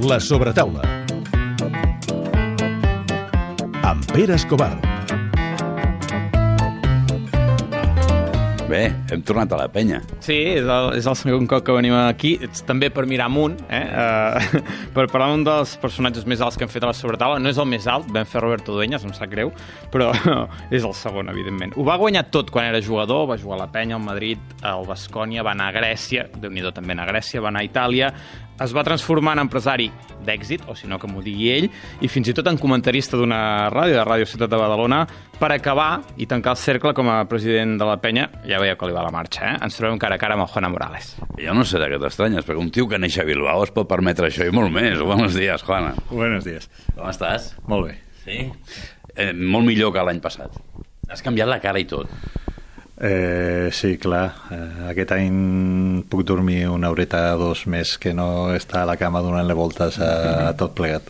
La sobretaula. Amb Pere Escobar. Bé, hem tornat a la penya. Sí, és el, és el segon cop que venim aquí, Ets també per mirar amunt, eh? Uh, per parlar d'un dels personatges més alts que hem fet a la sobretaula. No és el més alt, vam fer Roberto Dueñas, em sap greu, però és el segon, evidentment. Ho va guanyar tot quan era jugador, va jugar a la penya, al Madrid, al Bascònia, va anar a Grècia, déu nhi també anar a Grècia, va anar a Itàlia, es va transformar en empresari d'èxit, o si no que m'ho digui ell, i fins i tot en comentarista d'una ràdio, de Ràdio Ciutat de Badalona, per acabar i tancar el cercle com a president de la penya. Ja veieu que li va la marxa, eh? Ens trobem cara a cara amb el Juana Morales. Jo no sé de què t'estranyes, perquè un tio que neix a Bilbao es pot permetre això i molt més. Buenos días, Juana. Buenos días. Com estàs? Molt bé. Sí? Eh, molt millor que l'any passat. Has canviat la cara i tot. Eh, sí, clar. Eh, aquest any puc dormir una horeta o dos més que no estar a la cama donant-li voltes a, a tot plegat.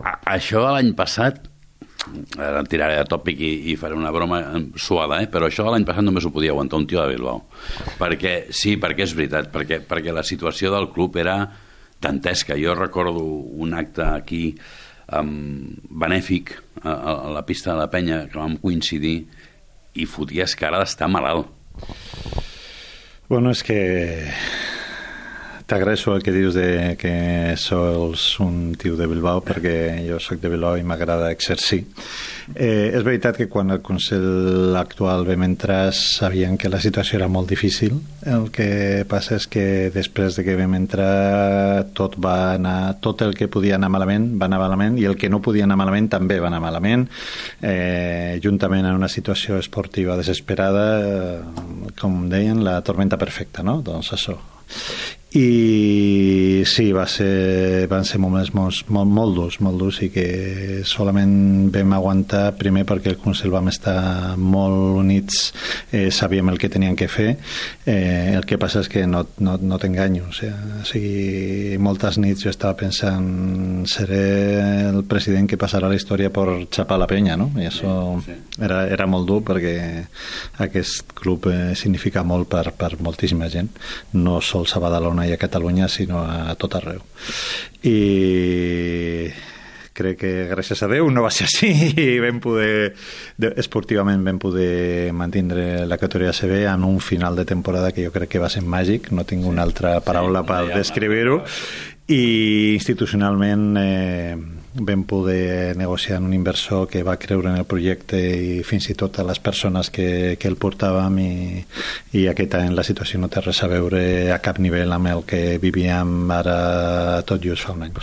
A, això l'any passat ara em tiraré de tòpic i, i faré una broma suada, eh? però això l'any passat només ho podia aguantar un tio de Bilbao. Perquè, sí, perquè és veritat, perquè, perquè la situació del club era dantesca. Jo recordo un acte aquí um, benèfic a, a, a la pista de la penya que vam coincidir i foties cara d'estar malalt. Bueno, és que t'agraeixo el que dius de que sols un tio de Bilbao perquè jo sóc de Bilbao i m'agrada exercir. Eh, és veritat que quan el Consell actual vam entrar sabien que la situació era molt difícil. El que passa és que després de que vam entrar tot va anar, tot el que podia anar malament va anar malament i el que no podia anar malament també va anar malament. Eh, juntament en una situació esportiva desesperada, eh, com deien, la tormenta perfecta, no? Doncs això, i sí, va ser, van ser moments molt, molt, molt durs, molt durs i que solament vam aguantar primer perquè el Consell vam estar molt units, eh, sabíem el que tenien que fer, eh, el que passa és que no, no, no t'enganyo, o sigui, o sigui, moltes nits jo estava pensant seré el president que passarà la història per xapar la penya, no? I això sí, sí. Era, era molt dur perquè aquest club eh, significa molt per, per moltíssima gent, no sols a Badalona i a Catalunya, sinó a tot arreu. I crec que gràcies a Déu no va ser així i vam poder, esportivament vam poder mantindre la categoria CB en un final de temporada que jo crec que va ser màgic, no tinc una altra paraula sí, per descriure-ho i institucionalment eh, vam poder negociar amb un inversor que va creure en el projecte i fins i tot a les persones que, que el portàvem i, i aquest any la situació no té res a veure a cap nivell amb el que vivíem ara tot just fa un any.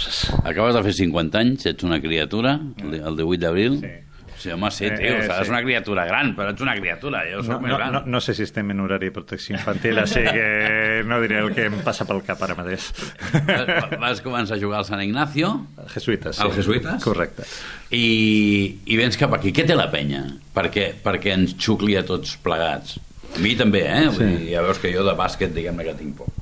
Acabes de fer 50 anys, ets una criatura, el 18 d'abril. Sí Sí, home, sí, tio, eh, seràs sí. una criatura gran, però ets una criatura, jo soc no, més no, gran. No, no sé si estem en horari de protecció infantil, així que no diré el que em passa pel cap ara mateix. Vas començar a jugar al Sant Ignacio? Jesuïtes, sí. Al Jesuïtes? Correcte. I, I vens cap aquí. Què té la penya? Perquè, perquè ens xucli a tots plegats. A mi també, eh? Vull sí. dir, ja veus que jo de bàsquet, diguem-ne que tinc poc.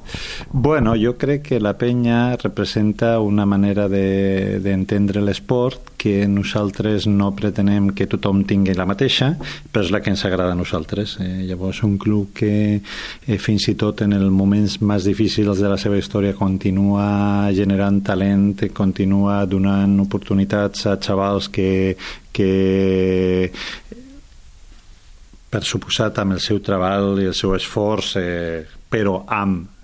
Bueno, jo crec que la penya representa una manera d'entendre de, l'esport que nosaltres no pretenem que tothom tingui la mateixa, però és la que ens agrada a nosaltres. Eh, llavors, un club que eh, fins i tot en els moments més difícils de la seva història continua generant talent, continua donant oportunitats a xavals que, que per suposat amb el seu treball i el seu esforç, eh, però amb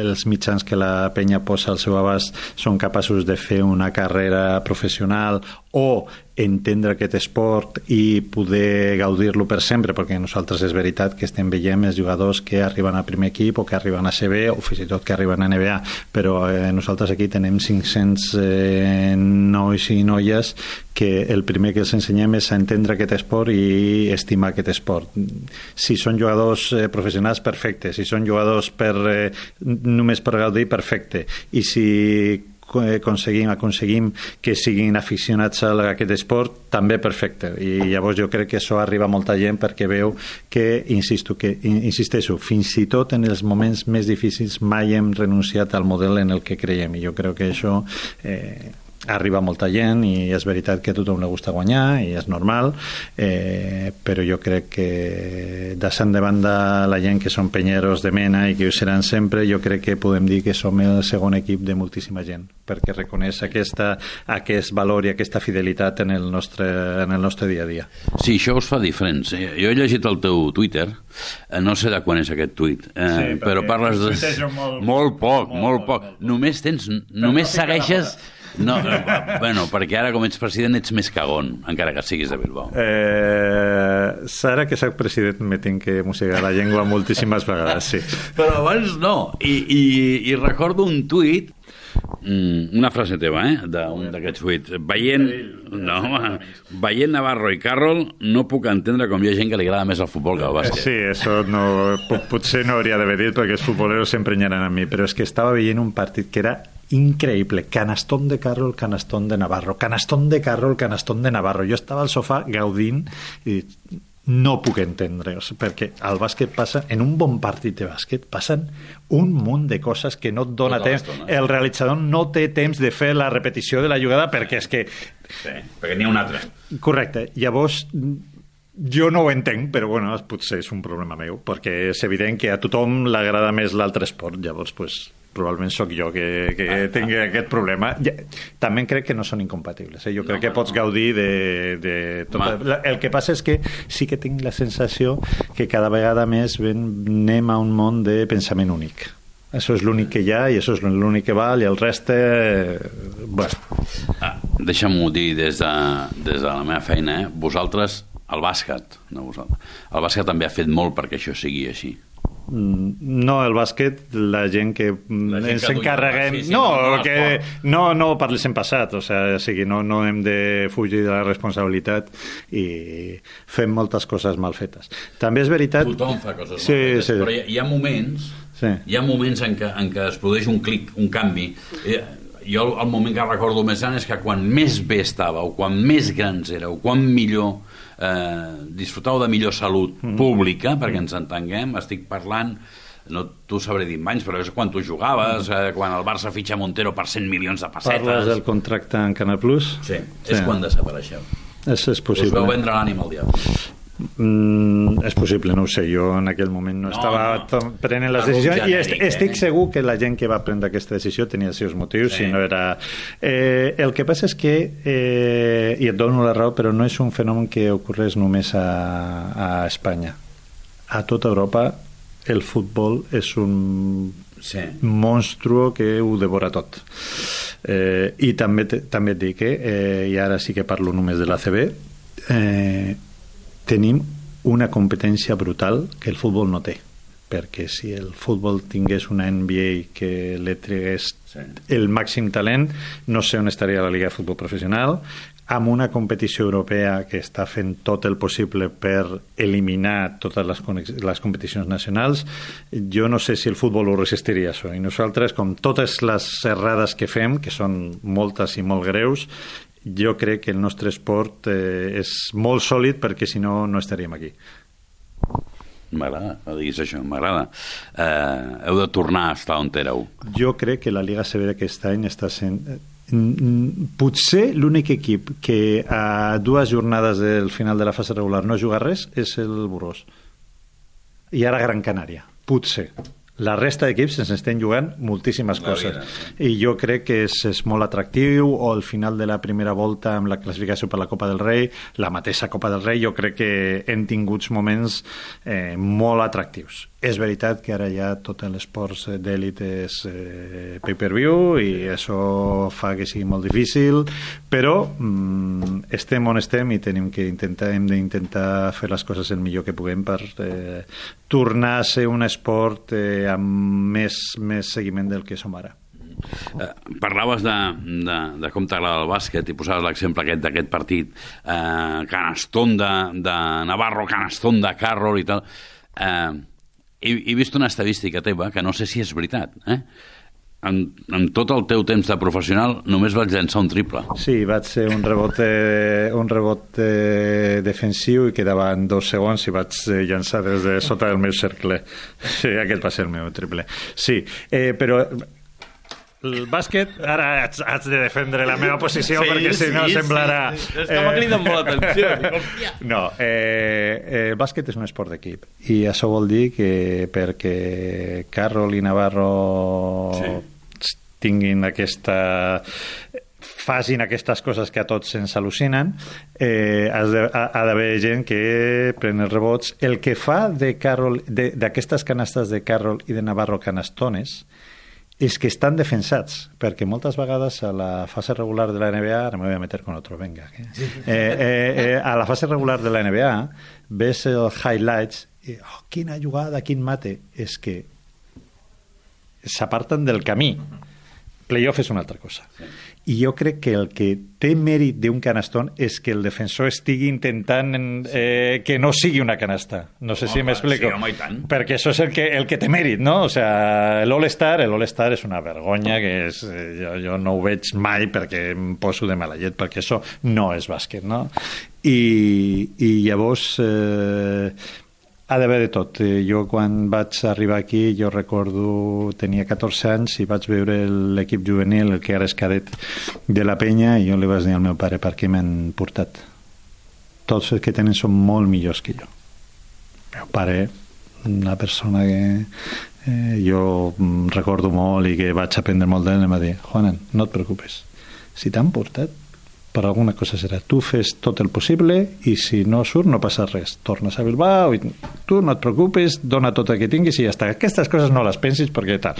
els mitjans que la penya posa al seu abast són capaços de fer una carrera professional o entendre aquest esport i poder gaudir-lo per sempre, perquè nosaltres és veritat que estem veient els jugadors que arriben al primer equip o que arriben a CB o fins i tot que arriben a NBA, però eh, nosaltres aquí tenem 500 eh, nois i noies que el primer que els ensenyem és a entendre aquest esport i estimar aquest esport. Si són jugadors eh, professionals, perfecte. Si són jugadors per, eh, només per gaudir, perfecte. I si aconseguim, aconseguim que siguin aficionats a aquest esport, també perfecte. I llavors jo crec que això arriba a molta gent perquè veu que, insisto, que insisteixo, fins i tot en els moments més difícils mai hem renunciat al model en el que creiem. I jo crec que això eh, arriba molta gent i és veritat que a tothom li gusta guanyar i és normal, eh, però jo crec que deixant de banda la gent que són penyeros de mena i que ho seran sempre, jo crec que podem dir que som el segon equip de moltíssima gent perquè reconeix aquesta, aquest valor i aquesta fidelitat en el nostre, en el nostre dia a dia. Sí, això us fa diferents. Eh, Jo he llegit el teu Twitter, eh, no sé de quan és aquest tuit, eh, Sí, però parles de... molt- molt poc, molt, molt poc. poc, molt Només tens... Només no segueixes... No, eh, bueno, perquè ara com ets president ets més cagón, encara que siguis de Bilbao. Eh, Sara, que soc president, me tinc que mossegar la llengua moltíssimes vegades, sí. Però abans no. I, i, i recordo un tuit Mm, una frase teva, eh? d'un d'aquests tuits. Veient, no, veient Navarro i Carroll, no puc entendre com hi ha gent que li agrada més el futbol que el bàsquet. Sí, això no, po- potser no hauria d'haver dit perquè els futboleros s'emprenyaran a mi, però és que estava veient un partit que era increïble. Canastón de Carroll, canastón de Navarro. Canastón de Carroll, canastón de Navarro. Jo estava al sofà gaudint i no puc entendre, o sigui, perquè al bàsquet passa, en un bon partit de bàsquet, passen un munt de coses que no et dona Tota temps. l'estona. El realitzador no té temps de fer la repetició de la jugada perquè és que Sí, perquè n'hi ha un altre. Correcte. Llavors, jo no ho entenc, però bueno, potser és un problema meu, perquè és evident que a tothom l'agrada més l'altre esport. Llavors, pues, probablement sóc jo que, que Ah, tingui aquest problema. Ja, també crec que no són incompatibles. Eh? Jo crec No, que no, pots no. gaudir de, de tot. Ma- El que passa és que sí que tinc la sensació que cada vegada més ven, anem a un món de pensament únic. Això és l'únic que hi ha i això és l'únic que val i el reste... eh, Bueno, Ah, Deixa'm-ho dir des de, des de la meva feina, eh? vosaltres, el bàsquet, no vosaltres, el bàsquet també ha fet molt perquè això sigui així. Mm, No, el bàsquet, la gent que La gent ens que encarreguem... sí, sí, no, no, no, que, no, no parles en passat, o, sea, o sigui, no, no hem de fugir de la responsabilitat i fem moltes coses mal fetes. També és veritat... Tothom fa coses sí, molt fetes, sí. però hi, ha- hi ha moments Sí. hi ha moments en què, en què es produeix un clic, un canvi. Eh, Jo el, el moment que recordo més gran és que quan més bé estàveu, quan més grans éreu, quan millor eh, disfrutàveu de millor salut Mm. pública, perquè ens entenguem, estic parlant no t'ho sabré dir anys, però és quan tu jugaves, eh, quan el Barça fitxa Montero per 100 milions de pessetes. Parles del contracte en Canal Plus? Sí, és quan desapareixeu. És, és Us vau possible. vendre l'ànima al diable. Mm, és possible, no ho sé. Jo en aquell moment no, No, estava no. prenent les decisions i est genèric, estic eh? segur que la gent que va prendre aquesta decisió tenia els seus motius Sí. i no era... Eh, el que passa és que, eh, i et dono la raó, però no és un fenomen que ocorreix només a, a Espanya. A tota Europa el futbol és un Sí. monstruo que ho devora tot. Eh, I també, també et dic que, eh, i ara sí que parlo només de l'ACB, eh, tenim una competència brutal que el futbol no té perquè si el futbol tingués una NBA que li tregués Sí. el màxim talent, no sé on estaria la Liga de Futbol Professional, amb una competició europea que està fent tot el possible per eliminar totes les, les competicions nacionals, jo no sé si el futbol ho resistiria això. I nosaltres, com totes les errades que fem, que són moltes i molt greus, jo crec que el nostre esport eh, és molt sòlid perquè si no, no estaríem aquí. M'agrada, que diguis això, m'agrada. Eh, heu de tornar a estar on éreu. Jo crec que la Liga CB d'aquest any està sent... eh, Potser l'únic equip que a dues jornades del final de la fase regular no juga res és el Burgos. I ara Gran Canària. Potser. La resta d'equips ens estem jugant moltíssimes La coses. vida, I jo crec que és, és molt atractiu, o al final de la primera volta amb la classificació per la Copa del Rei, la mateixa Copa del Rei, jo crec que hem tingut moments eh, molt atractius. És veritat que ara ja tot l'esport d'èlit és eh, pay-per-view i això fa que sigui molt difícil, però mm, estem on estem i tenim que intentar, hem d'intentar fer les coses el millor que puguem per eh, tornar a ser un esport eh, amb més, més seguiment del que som ara. Eh, parlaves de, de, de com t'agrada el bàsquet i posaves l'exemple aquest d'aquest partit eh, Canastón de, de Navarro, Canastón de Carroll i tal. Eh, he, he vist una estadística teva que no sé si és veritat. Eh? En, en tot el teu temps de professional només vaig llançar un triple. Sí, vaig ser un rebot, eh, un rebot eh, defensiu i quedava en dos segons i vaig eh, llançar des de sota del meu cercle. Sí, aquest va ser el meu triple. Sí, eh, però el bàsquet, ara haig, haig de defendre la meva posició sí, perquè si no sí, semblarà... Sí, sí. És que m'ha cridat molt l'atenció. No, eh, eh, el bàsquet és un esport d'equip i això vol dir que perquè Carol i Navarro sí. Tinguin aquesta facin aquestes coses que a tots ens al·lucinen, eh, ha d'haver gent que pren els rebots. El que fa de Carol, d'aquestes canastes de Carol i de Navarro canastones és que estan defensats, perquè moltes vegades a la fase regular de la NBA, ara me voy a meter con otro, venga, eh, eh, eh, a la fase regular de la NBA ves els highlights i, oh, quina jugada, quin mate, és que s'aparten del camí. Playoff és una altra cosa. Sí i jo crec que el que té mèrit d'un canastón és que el defensor estigui intentant eh, que no sigui una canasta. No sé no, si m'explico. Sí, home, tant. Perquè això és el que, el que té mèrit, no? O sea, l'All-Star, l'All-Star és una vergonya que és, eh, jo, jo no ho veig mai perquè em poso de mala llet, perquè això no és bàsquet, no? I, i llavors eh, ha d'haver de tot. Eh, jo quan vaig arribar aquí, jo recordo, tenia 14 anys i vaig veure l'equip juvenil, el que ara és cadet de la penya, i jo li vaig dir al meu pare per què m'han portat. Tots els que tenen són molt millors que jo. El meu pare, una persona que eh, jo recordo molt i que vaig aprendre molt d'ell, em va dir, Juanan, no et preocupes. Si t'han portat, per alguna cosa serà. Tu fes tot el possible i si no surt no passa res. Tornes a Bilbao i tu no et preocupes, dona tot el que tinguis i ja està. Aquestes coses no les pensis perquè tal.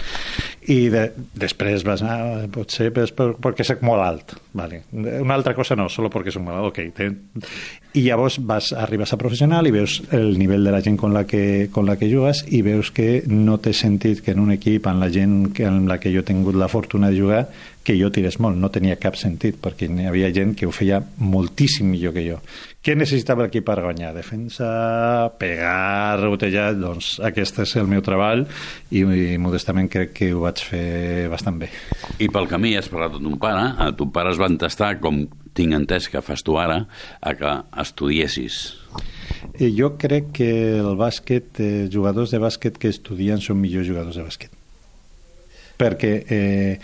I de, després vas anar, ah, potser per, perquè soc molt alt. Vale. Una altra cosa no, solo perquè soc molt alt. Okay. Te... I llavors vas, arribes a professional i veus el nivell de la gent con la que, con la que jugues i veus que no té sentit que en un equip amb la gent que, amb la que jo he tingut la fortuna de jugar que jo tirés molt, no tenia cap sentit, perquè hi havia gent que ho feia moltíssim millor que jo. Què necessitava l'equip per guanyar? Defensa, pegar, rebotellar, doncs aquest és el meu treball i, i modestament crec que ho vaig fer bastant bé. I pel camí has parlat amb ton pare, a ton pare es va entestar, com tinc entès que fas tu ara, a que estudiessis. Eh, jo crec que el bàsquet, eh, jugadors de bàsquet que estudien són millors jugadors de bàsquet perquè eh,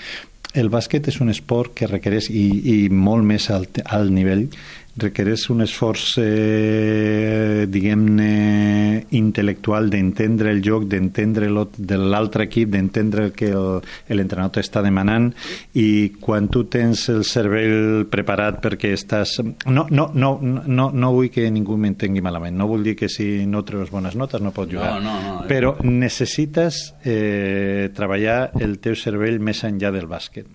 el bàsquet és un esport que requereix, i, i molt més al alt nivell, requereix un esforç, eh, diguem-ne, intel·lectual d'entendre el joc, d'entendre de l'altre equip, d'entendre el que l'entrenador t'està demanant. I quan tu tens el cervell preparat perquè estàs... No, no, no, no, no vull que ningú m'entengui malament, no vull dir que si no treus bones notes no pots jugar, no, no, no, però necessites eh, treballar el teu cervell més enllà del bàsquet.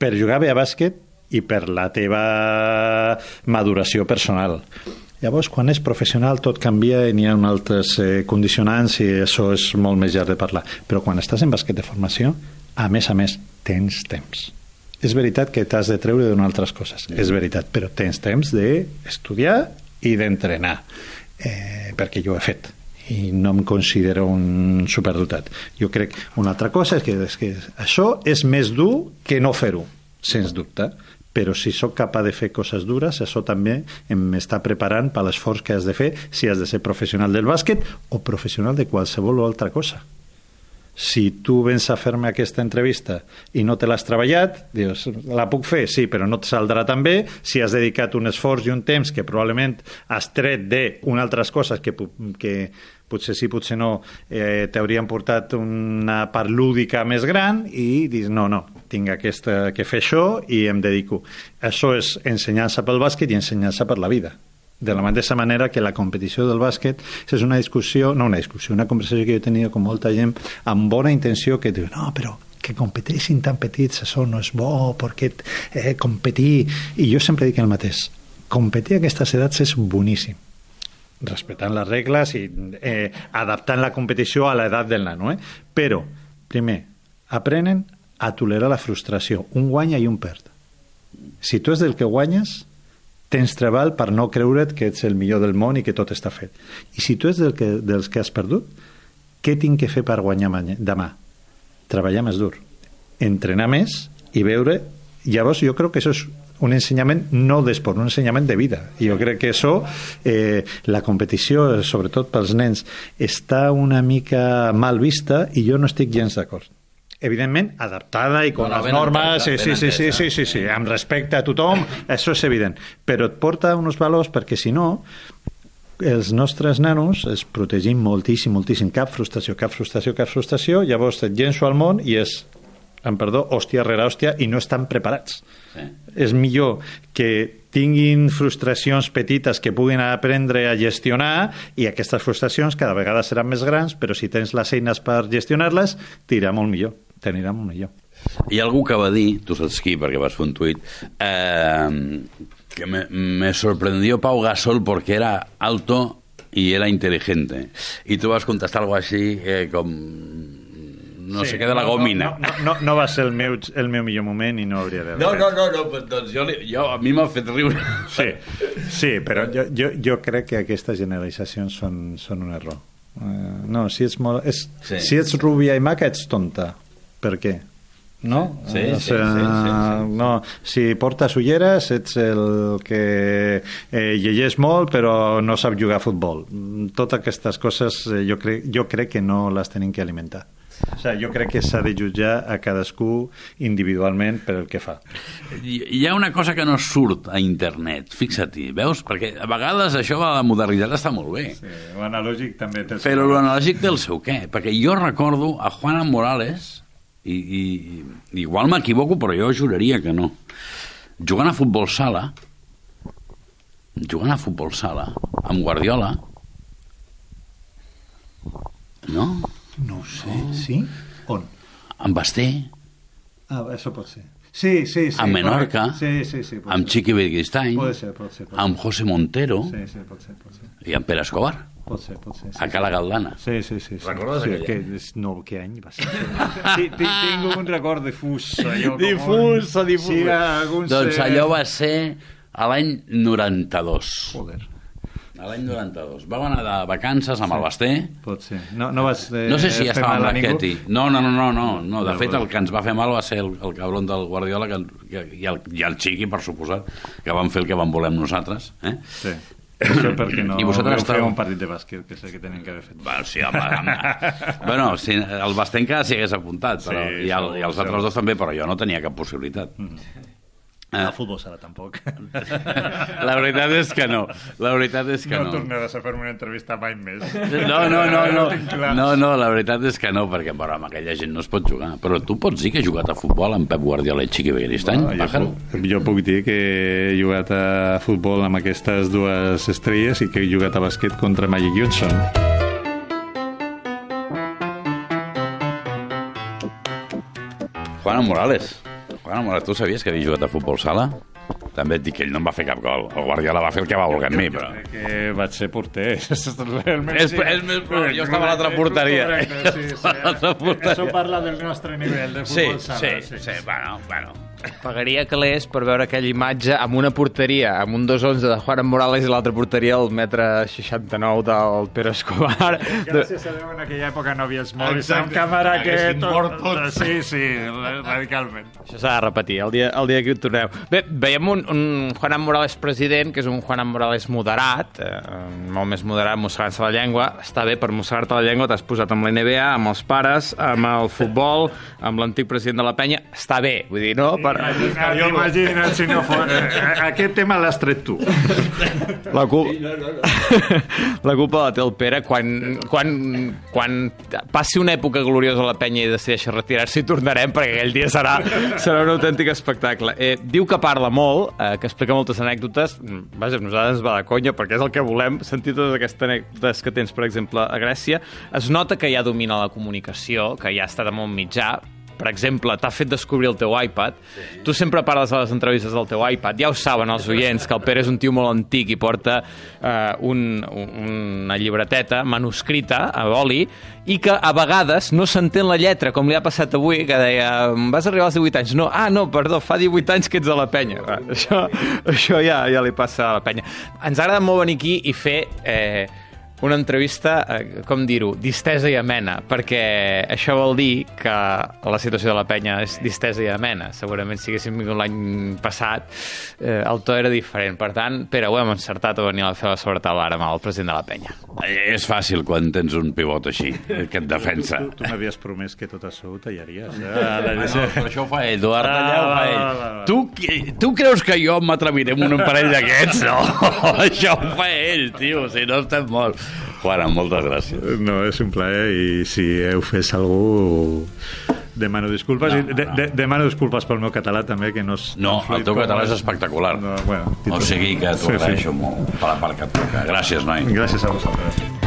Per jugar bé a bàsquet i per la teva maduració personal. Llavors, quan és professional tot canvia i n'hi ha altres eh, condicionants i això és molt més llarg de parlar. Però quan estàs en bàsquet de formació, a més a més, tens temps. És veritat que t'has de treure d'unes altres coses, és veritat, però tens temps d'estudiar i d'entrenar, eh, perquè jo ho he fet i no em considero un superdotat. Jo crec una altra cosa és que, és que això és més dur que no fer-ho, sens dubte però si sóc capaç de fer coses dures, això també m'està preparant per l'esforç que has de fer si has de ser professional del bàsquet o professional de qualsevol altra cosa. Si tu vens a fer-me aquesta entrevista i no te l'has treballat, dius, la puc fer? Sí, però no et saldrà tan bé si has dedicat un esforç i un temps que probablement has tret d'unes altres coses que, que potser sí, potser no, eh, t'haurien portat una part lúdica més gran i dius, no, no, tinc aquesta, que fer això i em dedico. Això és ensenyança pel bàsquet i ensenyança per la vida. De la mateixa manera que la competició del bàsquet és una discussió, no una discussió, una conversació que jo he tenido amb molta gent amb bona intenció que diu, no, però que competeixin tan petits, això no és bo, perquè eh, competir... I jo sempre dic el mateix, competir a aquestes edats és boníssim respetant les regles i eh, adaptant la competició a l'edat del nano. Eh? Però, primer, aprenen a tolerar la frustració. Un guanya i un perd. Si tu és del que guanyes, tens treball per no creure't que ets el millor del món i que tot està fet. I si tu ets del que, dels que has perdut, què tinc que fer per guanyar demà? Treballar més dur, entrenar més i veure... Llavors, jo crec que això és un ensenyament no d'esport, un ensenyament de vida. I jo crec que això, eh, la competició, sobretot pels nens, està una mica mal vista i jo no estic gens d'acord. Evidentment, adaptada i con No, les normes, sí, sí, sí, sí, sí, sí, sí, amb respecte a tothom, això és evident. Però et porta uns valors perquè, si no, els nostres nanos es protegim moltíssim, moltíssim. Cap frustració, cap frustració, cap frustració. Llavors et llenço al món i és, amb perdó, hòstia rere hòstia i no estan preparats. Sí. És millor que tinguin frustracions petites que puguin aprendre a gestionar i aquestes frustracions cada vegada seran més grans, però si tens les eines per gestionar-les, t'irà molt millor, t'anirà molt millor. Hi ha algú que va dir, tu saps qui, perquè vas fer un tuit, eh, que me, me sorprendió Pau Gasol porque era alto y era inteligente. Y tú vas a contestar algo así eh, com... No sé què de la gomina. No, no, no, no va ser el meu, el meu millor moment i no hauria d'haver No, no, no, no, però, doncs jo, li- jo, a mi m'ha fet riure. Sí, sí però jo, jo, jo crec que aquestes generalitzacions són, són un error. Uh, no, si ets, molt, és, Sí. si ets rúbia i maca, ets tonta. Per què? No? Sí, O sí, sea, sí, sí, sí. No, si portes ulleres, ets el que eh, llegeix molt però no sap jugar a futbol. Totes aquestes coses eh, jo, crec, jo crec que no les tenim que alimentar. O sigui, jo crec que s'ha de jutjar a cadascú individualment per el que fa. Hi ha una cosa que no surt a internet, fixa-t'hi, veus? Perquè a vegades això de la modernitat està molt bé. Sí, L'analògic també té el Però l'analògic té el seu què? Perquè jo recordo a Juana Morales, i, i igual m'equivoco, però jo juraria que no, jugant a futbol sala, jugant a futbol sala, amb Guardiola, no? No sé, sí? On? Amb Basté, Ah, això pot ser. Sí, sí, sí. amb Menorca. Sí, sí, sí. amb. Chiqui Begiristain, Pot ser, pot ser. Pot amb José Montero. Sí, sí, pot ser, pot ser. i amb Pere Escobar, Pot ser, pot ser. Sí, a Cala Galdana. Sí, sí, sí. sí. Recordes sí, aquella? que, és- no, què any va ser? sí, tinc, tinc un record difús. Allò, com Difús, un- difús. Sí, alguns... Doncs allò va ser a l'any 92. Joder, A l'any 92. Vau anar de vacances amb el Basté. pot ser. No, no vas eh, No sé si ja estava amb? Raquetti. No, no, no, no, no, no. De fet, el que ens va fer mal va ser el, el cabron del Guardiola que, que, i, el, i el Chiqui, per suposat, que van fer el que van voler amb nosaltres. Eh? Sí. Això perquè no I vosaltres estàveu- un partit de bàsquet, que sé que tenen que haver fet. Bueno, sí, home, home. bueno, si, el Basté encara s'hi hagués apuntat, però, Sí, i, el, i els segur, altres dos també, però jo no tenia cap possibilitat. A futbol sala tampoc. La veritat és que no. La veritat és que no, no. tornaràs a fer una entrevista mai més. No, no, no, no. No, no, la veritat és que no, perquè bueno, amb aquella gent no es pot jugar. Però tu pots dir que he jugat a futbol amb Pep Guardiola i Chiqui Begiristain, Ah, jo, puc, jo puc dir que he jugat a futbol amb aquestes dues estrelles i que he jugat a bàsquet contra Magic Johnson. Juana Morales. Juana Morales, tu sabies que havia jugat a futbol sala? També et dic que ell no em va fer cap gol. El Guardiola va fer el que va voler amb mi, però... Que vaig ser porter. Realment, És- és més probable, jo estava a l'altra porteria. Correcte, sí, sí. A l'altra porteria. Això parla del nostre nivell de Sí, futbol sala. sí, sí, bueno, bueno. Pagaria calés per veure aquella imatge amb una porteria, amb un 2-11 de Juan Morales i l'altra porteria al metre 69 del Pere Escobar. Gràcies a Déu, en aquella època no havies mòbils Exacte. amb càmera que... Mort tots. Sí, sí, radicalment. Això s'ha de repetir, el dia, el dia que hi torneu. Bé, veiem un, un Juan Morales president, que és un Juan Morales moderat, eh, molt més moderat, mossegant-se la llengua. Està bé, per mossegar-te la llengua t'has posat amb la NBA, amb els pares, amb el futbol, amb l'antic president de la penya. Està bé, vull dir, no? Per... Imagina't, jo imagina't si no fos... eh, Aquest tema l'has tret tu. La, cul... la culpa la té el Pere quan, quan, quan passi una època gloriosa a la penya i decideixi retirar-se i tornarem perquè aquell dia serà, serà un autèntic espectacle. Eh, diu que parla molt, eh, que explica moltes anècdotes. Mm, Vaja, a nosaltres ens va de conya perquè és el que volem, sentir totes aquestes anècdotes que tens, per exemple, a Grècia. Es nota que ja domina la comunicació, que ja està de molt mitjà, per exemple, t'ha fet descobrir el teu iPad, sí. tu sempre parles a les entrevistes del teu iPad, ja ho saben els oients, que el Pere és un tio molt antic i porta eh, un, un, una llibreteta manuscrita a oli i que a vegades no s'entén la lletra, com li ha passat avui, que deia, vas arribar als 18 anys. No, ah, no, perdó, fa 18 anys que ets a la penya. Això, això ja, ja li passa a la penya. Ens agrada molt venir aquí i fer... Eh, una entrevista, eh, com dir-ho, distesa i amena, perquè això vol dir que la situació de la penya és distesa i amena. Segurament si haguéssim vingut l'any passat, eh, el to era diferent. Per tant, Pere, ho hem encertat a venir a fer la sobretaula ara amb el president de la penya. És fàcil quan tens un pivot així, que et defensa. Tu, tu m'havies promès que tot això ho tallaries. Eh? Ah, no, però això ho fa ell, Eduard, Ah, allà ho fa va, ell. va, va. Tu, qui- tu creus que jo m'atreviré amb un parell d'aquests? No, això ho fa ell, tio, si no estem molt... Juana, moltes gràcies. No, és un plaer i si heu fet algú demano disculpes No, i de, no. de, demano disculpes pel meu català també que no és No, el teu català és espectacular. no, bueno, O sigui que t'ho Sí, sí. molt per la part que et toca. Gràcies, noi. gràcies a vosaltres